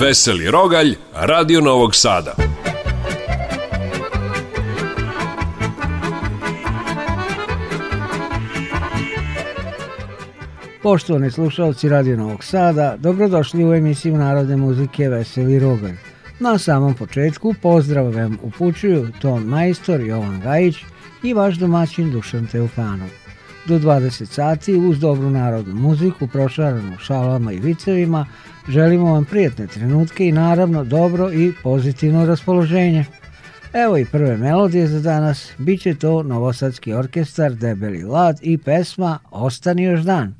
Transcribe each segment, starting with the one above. Veseli Rogalj, Radio Novog Sada. Poštovani slušalci Radio Novog Sada, dobrodošli u emisiju Narodne muzike Veseli Rogalj. Na samom početku pozdrav vam upućuju Ton Majstor, Jovan Gajić i vaš domaćin Dušan Teofanov do 20 sati uz dobru narodnu muziku prošaranu šalama i vicevima. Želimo vam prijatne trenutke i naravno dobro i pozitivno raspoloženje. Evo i prve melodije za danas. Biće to Novosadski orkestar Debeli Lad i pesma Ostani još dan.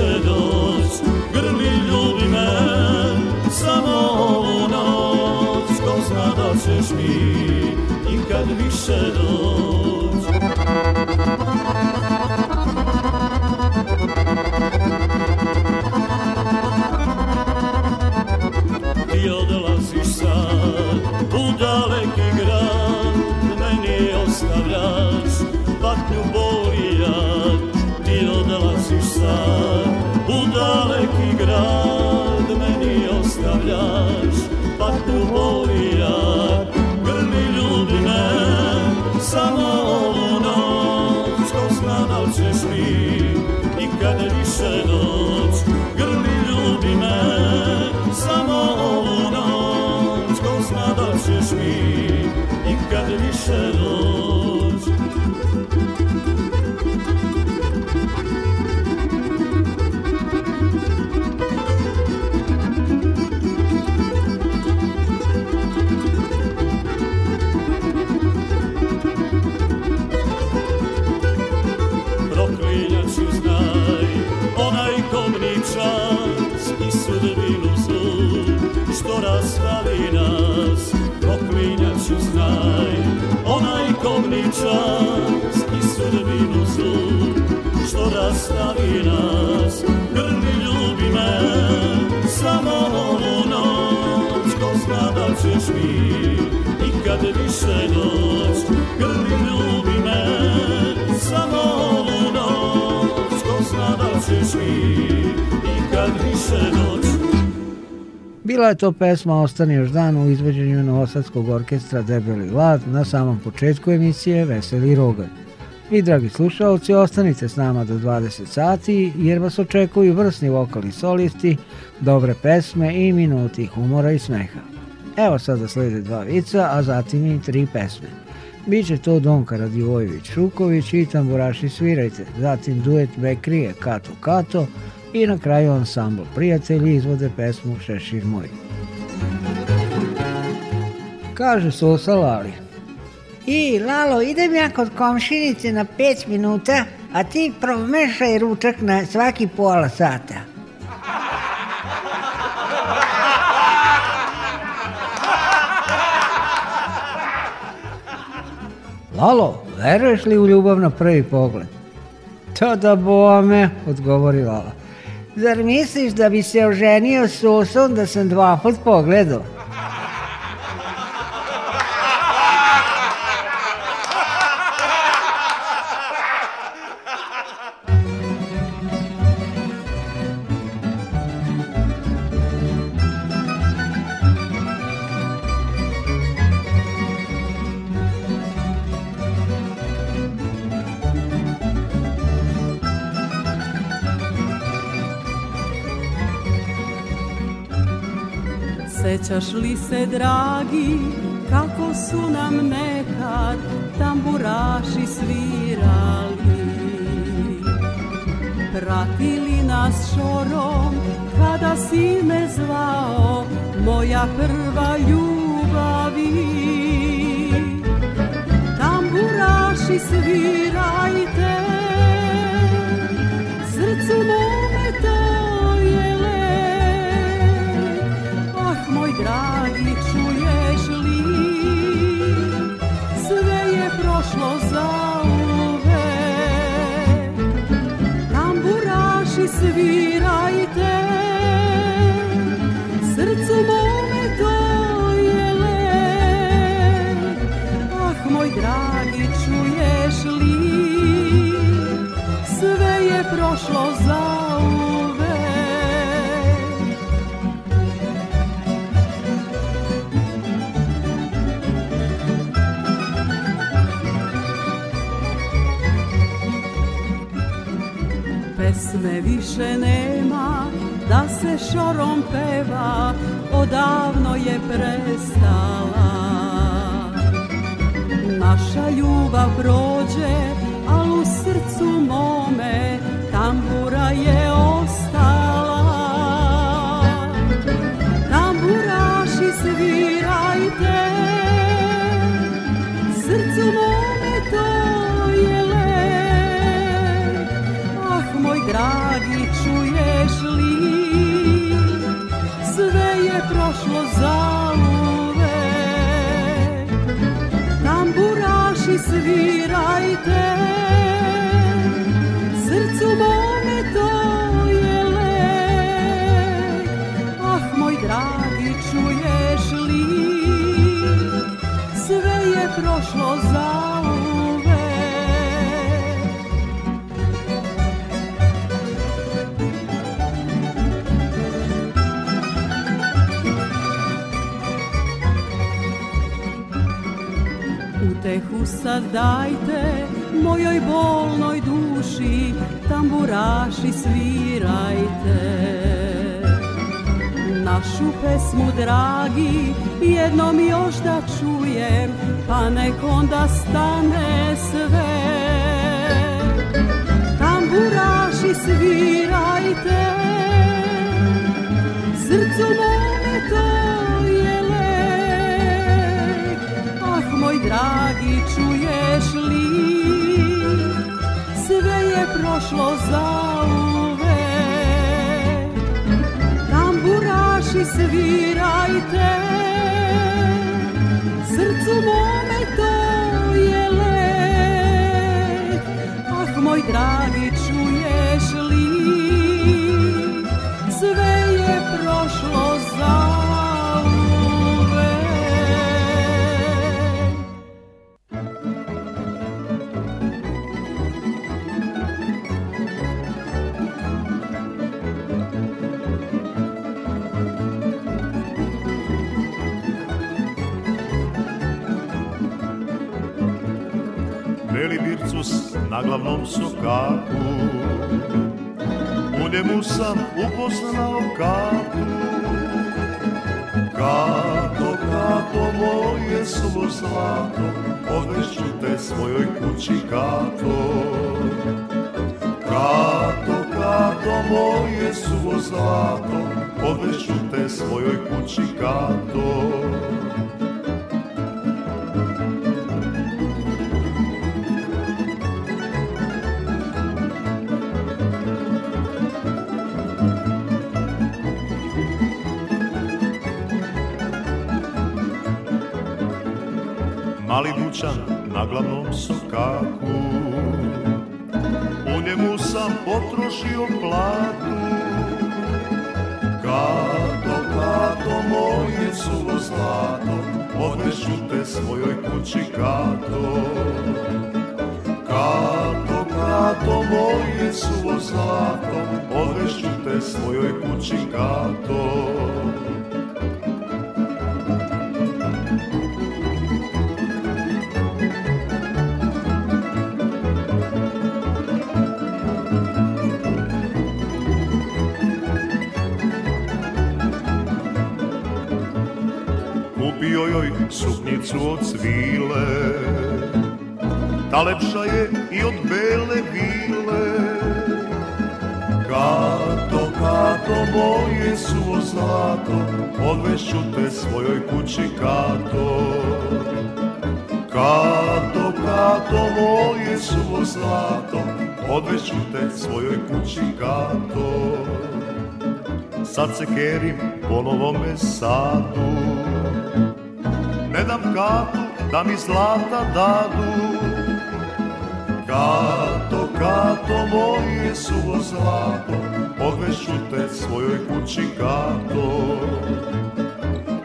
se doć, grli ljubi me, da mi, nikad više doć. se noć grli ljudi Samo ovu noć ko zna da ćeš mi Nikad više pomni čas i sudbinu zlu što rastavi nas grli ljubi me samo ovu noć ko zna da ćeš mi nikad više noć grli ljubi Bila je to pesma Ostani još dan u izvođenju Novosadskog orkestra Debeli Vlad na samom početku emisije Veseli Rogalj. Vi, dragi slušalci, ostanite s nama do 20 sati jer vas očekuju vrsni vokalni solisti, dobre pesme i minuti humora i smeha. Evo sada slede dva vica, a zatim i tri pesme. Biće to Donka Radivojević Šuković i Tamburaši Svirajte, zatim duet Bekrije Kato Kato, i na kraju ansambl Prijatelji izvode pesmu Šešir moj. Kaže Sosa Lali. I, Lalo, idem ja kod komšinice na 5 minuta, a ti promešaj ručak na svaki pola sata. Lalo, veruješ li u ljubav na prvi pogled? To da bome, odgovori Lala. Zar misliš da bi se oženio s osom da sam dva put pogledao? Sjećaš li se, dragi, kako su nam nekad tamburaši svirali? Pratili nas šorom kada si me zvao, moja prva ljubavi. Tamburaši svirajte, srcu moj pur Pjesme više nema, da se šorom peva, odavno je prestala. Naša ljubav prođe, al u srcu mome tambura je zauvek tamburaši svirajte sad dajte mojoj bolnoj duši tamburaši svirajte Našu pesmu dragi jednom još da čujem pa nek onda stane sve Tamburaši svirajte Srcu mome to je lek Ah moj dragi čuješ li Sve je prošlo zauvek Tamburaši svirajte Srcu mome to je lek Ah moj dragi na glavnom sokaku U njemu sam upoznao kapu Kato, kato, moje sumo zlato Odvešću te svojoj kući, kato Kato, kato, moje sumo zlato Odvešću te svojoj kući, kato srećan na glavnom sokaku U njemu sam potrošio platu Gato, gato, moje suvo zlato Odnešu te svojoj kući, gato Gato, gato, moje suvo zlato Odnešu te svojoj kući, gato licu od svile Ta lepša je i od bele vile Kato, kato, moje suvo zlato Odvešću te svojoj kući, kato Kato, kato, moje suvo zlato Odvešću te svojoj kući, kato Sad se kerim po novome sadu kato da mi zlata dadu Kato, kato moje suvo zlato Odvešu te svojoj kući kato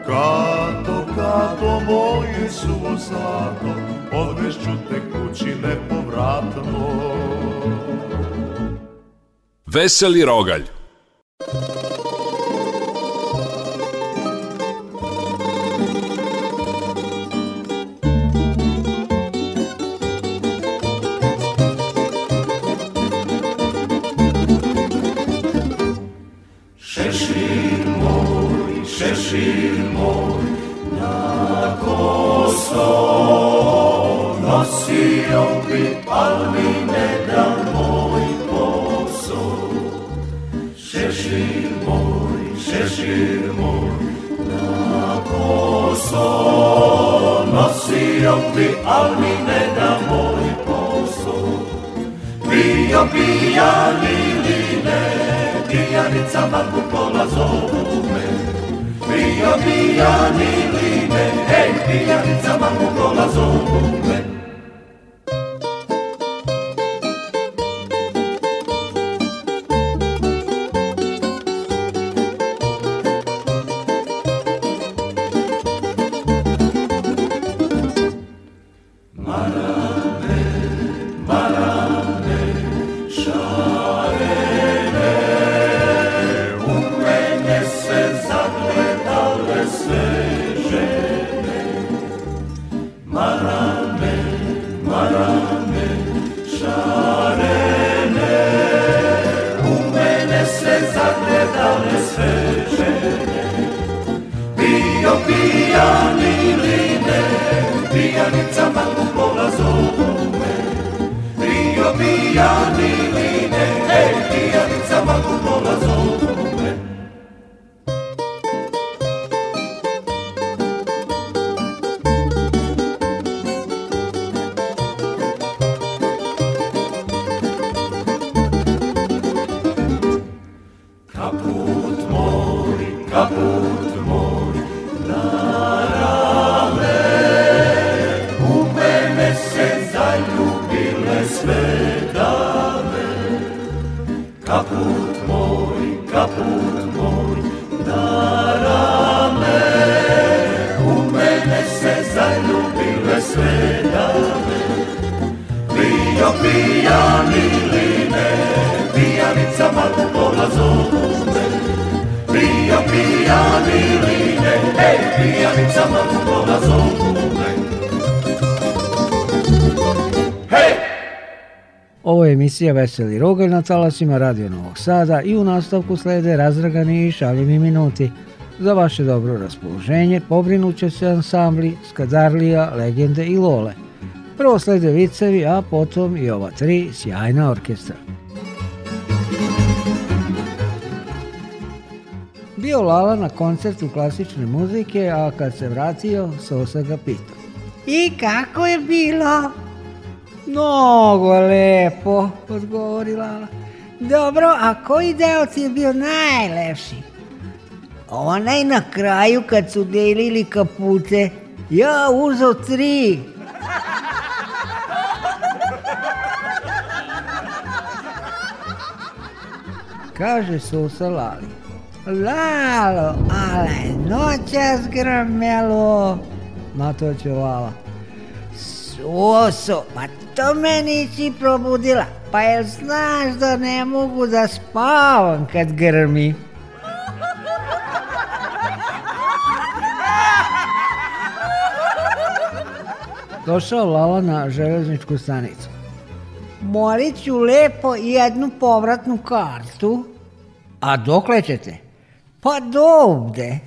Kato, kato moje suvo zlato Odvešu te kući nepovratno Veseli rogalj bi, al mi ne da moj posao. Bio pijan ili ne, pijanica maku kola zovu me. Bio pijan ili ne, hej, pijanica maku kola zovu me. emisija Veseli Rogalj na talasima Radio Novog Sada i u nastavku slede razragani i šaljivi minuti. Za vaše dobro raspoloženje pobrinut se ansambli Skadarlija, Legende i Lole. Prvo slede vicevi, a potom i ova tri sjajna orkestra. Bio Lala na koncertu klasične muzike, a kad se vratio, Sosa ga pitao. I kako je bilo? Mnogo lepo, odgovorila Dobro, a koji deo ti je bio najlepši? Onaj na kraju kad su delili kapute, ja uzao tri. Kaže Susa Lali. Lalo, ale noćas grmelo. Na to će Lala. Suso, pa tome nisi probudila. Pa jel znaš da ne mogu da spavam kad grmi? Došao Lala na železničku stanicu. Molit ću lepo jednu povratnu kartu. A dokle ćete? Pa do ovde.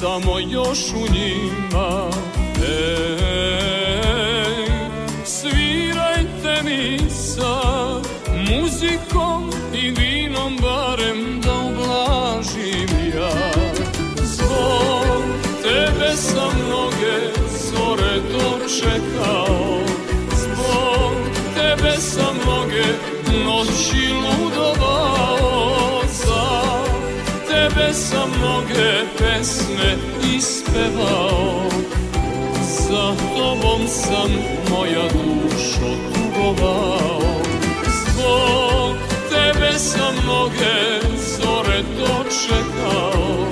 samo još u njima nema me ispevao Za tobom sam moja dušo tugovao Zbog tebe sam mnoge zore dočekao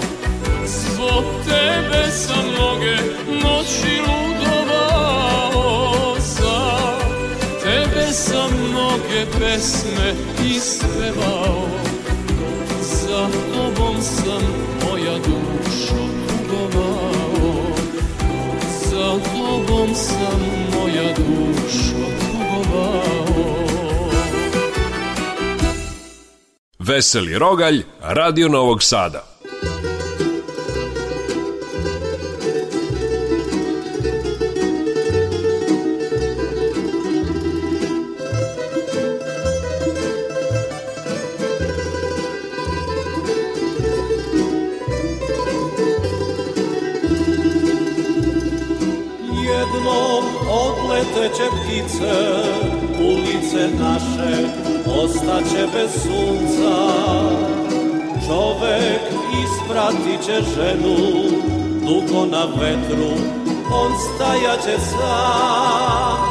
Zbog tebe sam mnoge noći ludovao Za tebe sam mnoge pesme ispevao tobom sam moja dušo tugovao Veseli Rogalj, Radio Novog Sada leteće ptice, ulice naše ostaće bez sunca. Čovek ispratit će ženu, dugo na vetru, on stajaće sam.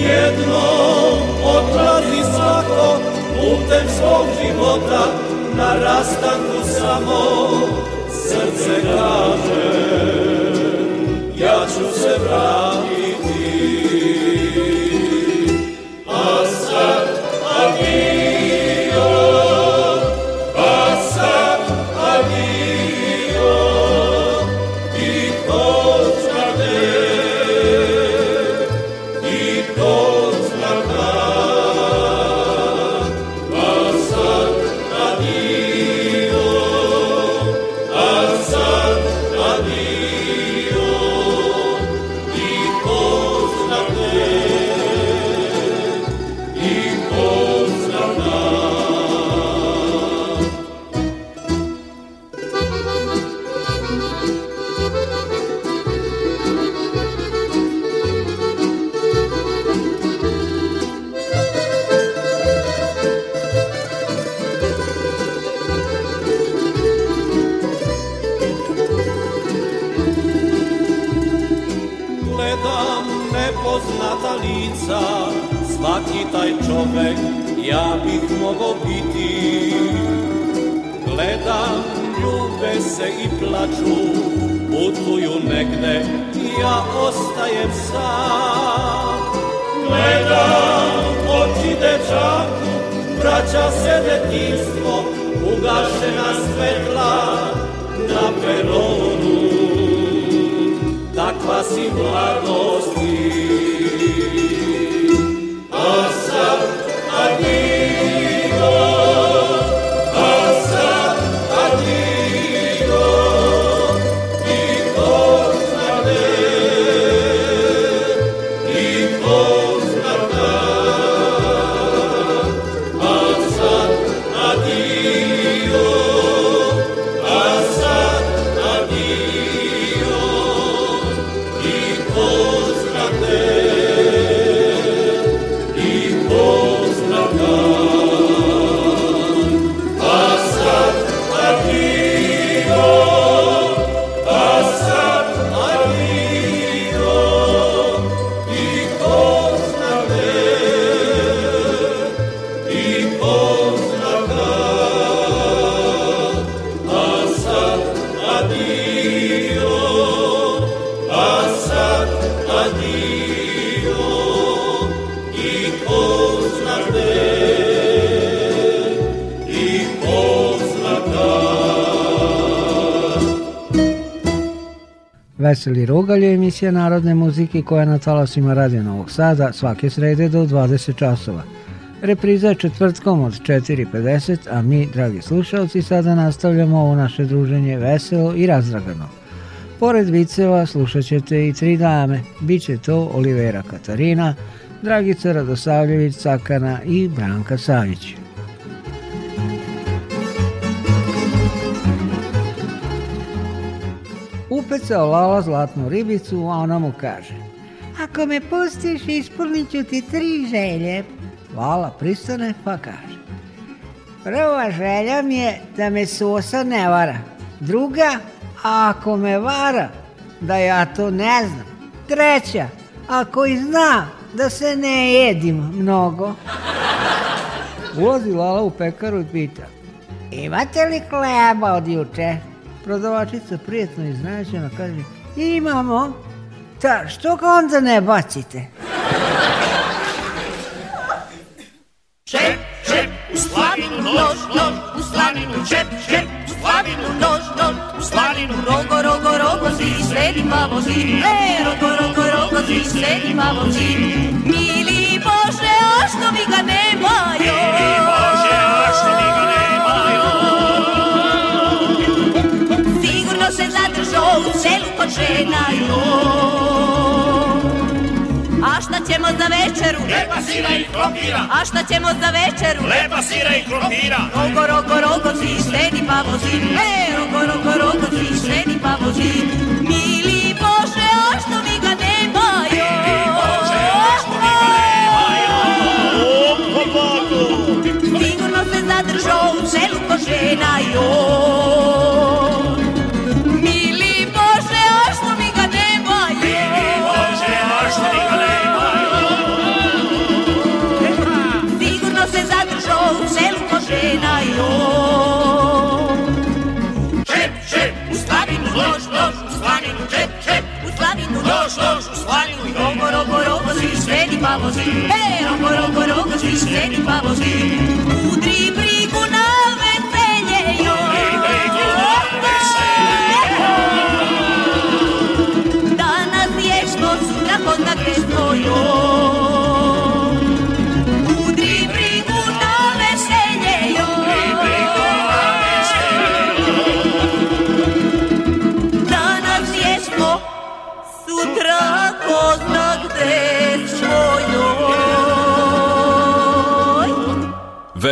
Jednom odlazi svako putem svog života, na rastanku samo srce kaže, ja ću se vratiti. čovek ja bih mogo biti Gledam, ljube se i plaču, putuju negde i ja ostajem sam Gledam, oči dečaku, vraća se detinstvo, ugašena svetla na peronu Takva si mladosti Veseli Rogalje, emisija narodne muzike koja je na talasima radi Novog Sada svake srede do 20 časova. Repriza je četvrtkom od 4.50, a mi, dragi slušalci, sada nastavljamo ovo naše druženje veselo i razdragano. Pored viceva slušat ćete i tri dame, bit će to Olivera Katarina, Dragica Radosavljević Cakana i Branka Savić. ukrcao Lala zlatnu ribicu, a ona mu kaže Ako me pustiš, ispunit ću ti tri želje. Lala pristane pa kaže Prva želja mi je da me Sosa ne vara. Druga, ako me vara, da ja to ne znam. Treća, ako i zna da se ne jedim mnogo. Ulazi Lala u pekaru i pita Imate li hleba od juče? prodavačica prijetno iznenađena kaže imamo, ta, što ga onda ne bacite? Čep, čep, u slavinu nož, nož, u slavinu čep, čep, u slavinu nož, nož, u slavinu rogo, rogo, rogo, zi, sledi malo zi, e, rogo, rogo, rogo, zi, sledi malo zi. Mili Bože, a što mi ga nemaju? Mili Bože, a što ovu selu kod žena A šta ćemo za večeru? Lepa sira i krompira. A šta ćemo za večeru? Lepa sira i krompira. Rogo, rogo, rogo, svi štedi pa vozi. E, rogo, rogo, rogo, svi štedi pa vozi. Mili Bože, a što mi ga nemaju? Mili Bože, a što mi ga nemaju? O, pobogu! Sigurno se zadržao u selu ko žena, joj. loš, loš, u slaninu, čep, čep, u slaninu, loš, loš, u slaninu, i rogo, rogo, rogo, zi, sredi, pavozi, he, rogo, rogo, rogo, zi, sredi, pavozi, udri,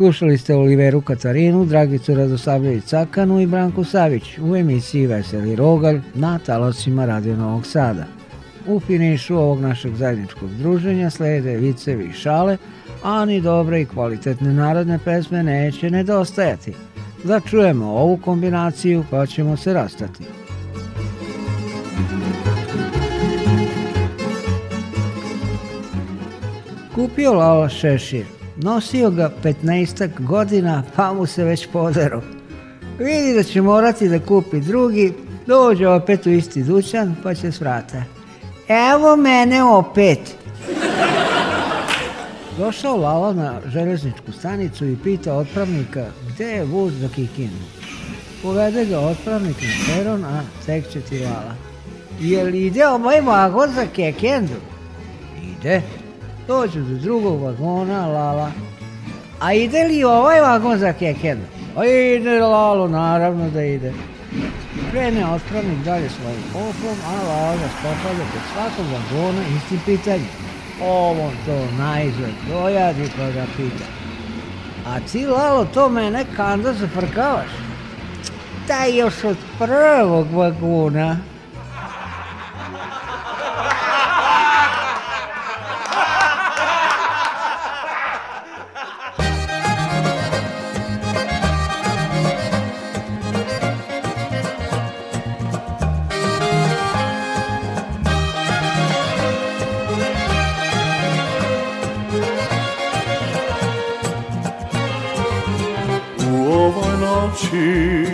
Slušali ste Oliveru Katarinu, Dragicu Radosavljević Cakanu i Branku Savić u emisiji Veseli Rogalj na talosima Radio Novog Sada. U finišu ovog našeg zajedničkog druženja slede vicevi i šale, a ni dobre i kvalitetne narodne pesme neće nedostajati. Da čujemo ovu kombinaciju pa ćemo se rastati. Kupio Lala Šešir Nosio ga 15 godina, pa mu se već podero. Vidi da će morati da kupi drugi, dođe opet u isti dućan, pa će svrata. Evo mene opet. Došao Lala na železničku stanicu i pita otpravnika gde je vuz za Kikinu. Povede ga otpravnik na peron, a tek će ti Lala. Jel ide ovaj magor za Kekendu? Ide to ću do drugog vagona, lala. A ide li ovaj vagon za kekenu? A ide lalo, naravno da ide. Krene otpravnik dalje svojim poplom, a lala spopada kod svakog vagona istim pitanjem. Ovo to najzad dojadi pa ga pita. A ti lalo to mene kanda zafrkavaš? Taj još od prvog vagona. noći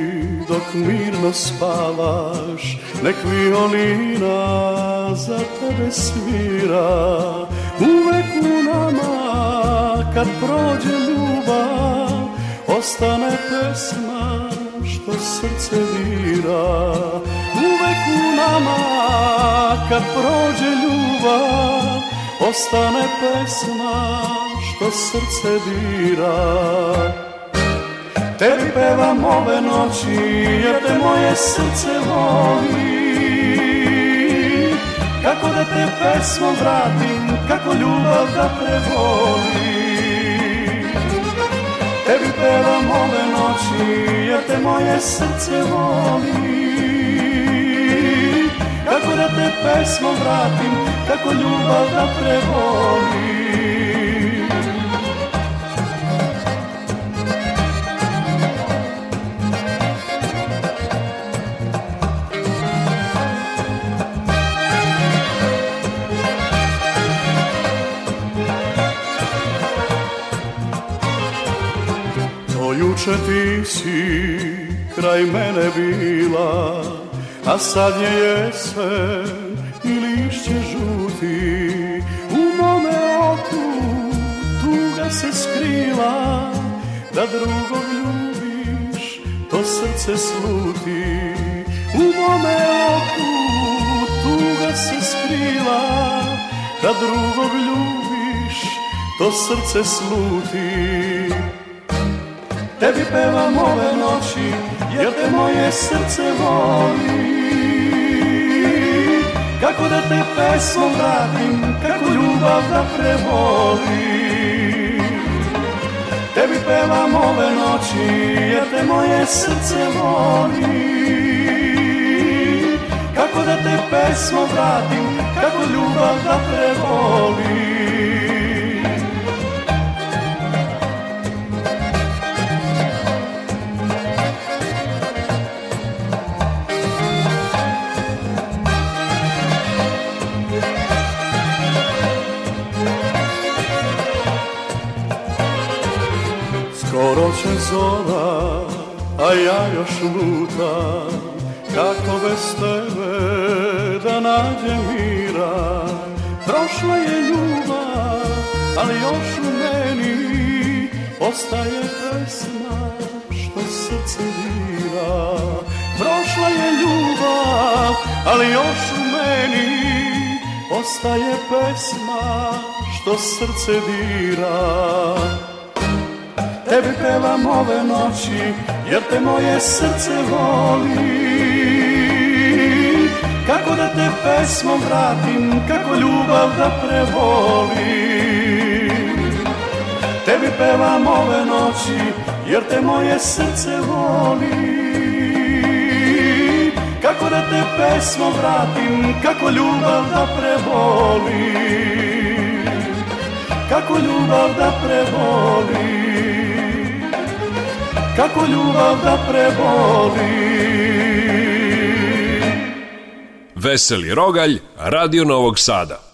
dok mirno spavaš Nek violina za tebe svira Uvek u nama kad prođe ljubav Ostane pesma što srce vira Uvek u nama kad prođe ljubav Ostane pesma što srce dira Tebi pevam ove noći jer te moje srce voli Kako da te pesmom vratim, kako ljubav da prevoli. Tebi pevam ove noći jer te moje srce voli Kako da te pesmom vratim, kako ljubav da prevoli. si kraj mene bila, a sad je jesen i lišće žuti. U mome oku tuga se skrila, da drugog ljubiš, to srce sluti. U mome oku tuga se skrila, da drugog ljubiš, to srce sluti tebi pevam ove noći, jer te moje srce voli. Kako da te pesmom vratim, kako ljubav da prevolim. Tebi pevam ove noći, jer te moje srce voli. Kako da te pesmom vratim, kako ljubav da prevolim. sezona, a ja još lutam Kako bez tebe da nađem mira Prošla je ljubav, ali još u meni Ostaje pesma što srce vira Prošla je ljubav, ali još u meni Ostaje pesma što srce dira tebi pevam ove noći Jer te moje srce voli Kako da te pesmom vratim Kako ljubav da prevolim Tebi pevam ove noći Jer te moje srce voli Kako da te pesmom vratim Kako ljubav da prevolim Kako ljubav da prevolim kako ljubav da preboli. Veseli Rogalj, Radio Novog Sada.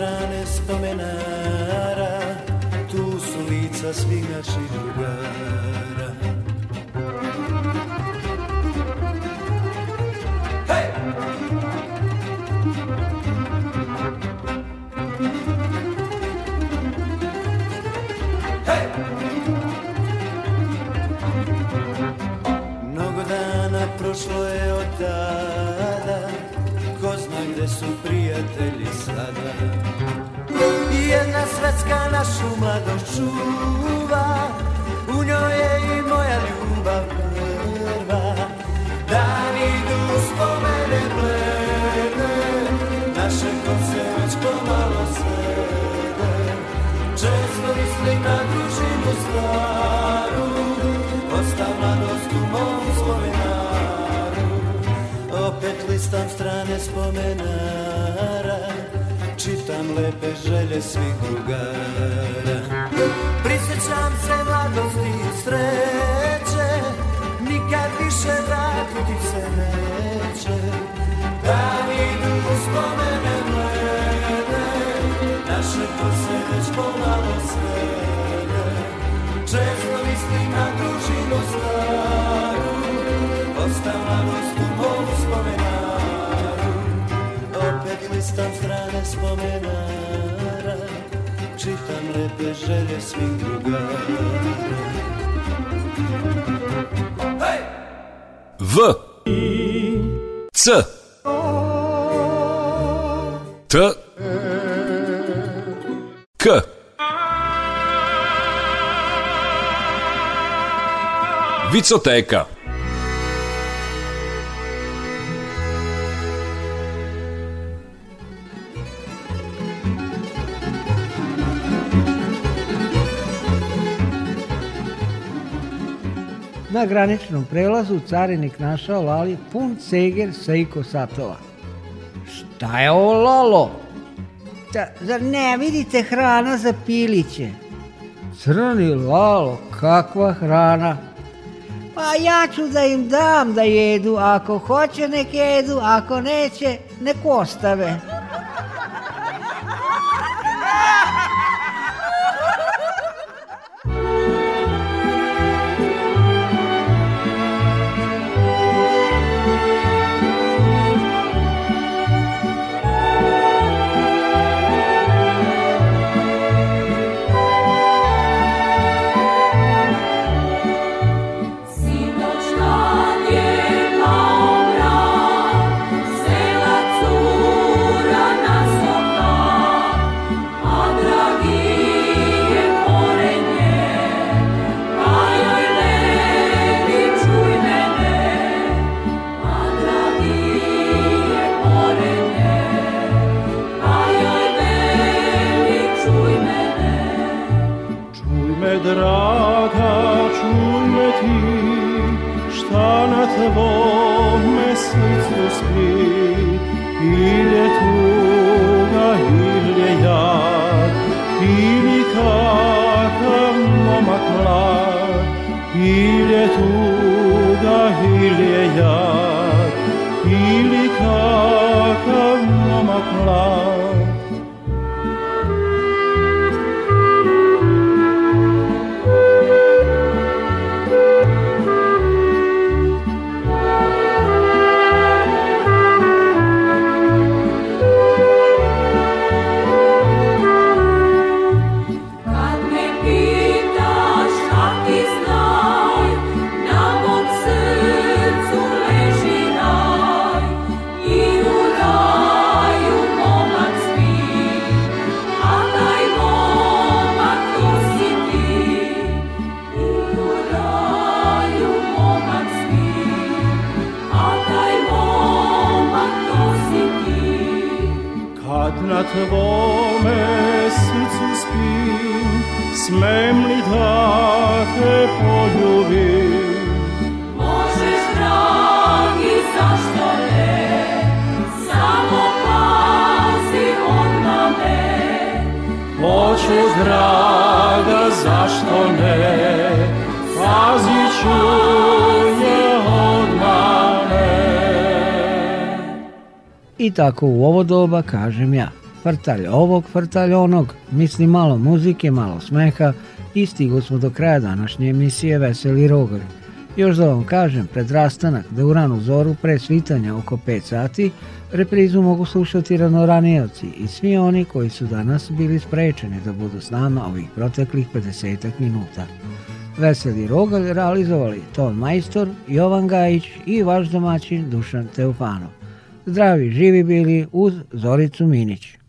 strane spomenara Tu su lica svih naših drugara hey! Mnogo dana prošlo je od tada Ko zna gde su prijatelji sada jedna svetska našu mladost čuva U njoj je i moja ljubav prva Dan idu spomene plene Naše konce već pomalo svede Često mislim na družinu staru Osta mladost u mom spomenaru Opet listam strane spomenaru Puštam lepe želje svih drugara Prisjećam se mladosti i sreće Nikad više vratiti se neće Dani idu spomene mene Naše to pomalo sve споменара Читам репежеле свих другара В Ц Т К Вицотека Na graničnom prelazu carinik našao Lali pun ceger sa ikosatova. Šta je ovo Lalo? Da, zar ne vidite hrana za piliće? Crni Lalo, kakva hrana? Pa ja ću da im dam da jedu, ako hoće nek jedu, ako neće nek ostave. na tvome srcu spi, ili je tuga, ili je jad, ili kakav momak mlad, ili je tuga, ili je ili kakav momak mlad. smem da te poljubim? Možeš, dragi, zašto ne? Samo pazi od mame. Hoću, draga, zašto ne? Pazit ću I tako u ovo doba kažem ja. Frtalj ovog, frtalj onog, misli malo muzike, malo smeha i stigli smo do kraja današnje emisije Veseli Rogar. Još da vam kažem, pred rastanak da u ranu zoru pre svitanja oko 5 sati reprizu mogu slušati ranoranijevci i svi oni koji su danas bili sprečeni da budu s nama ovih proteklih 50 minuta. Veseli Rogalj realizovali Ton Majstor, Jovan Gajić i vaš domaćin Dušan Teofanov. Zdravi, živi bili uz Zoricu Minić.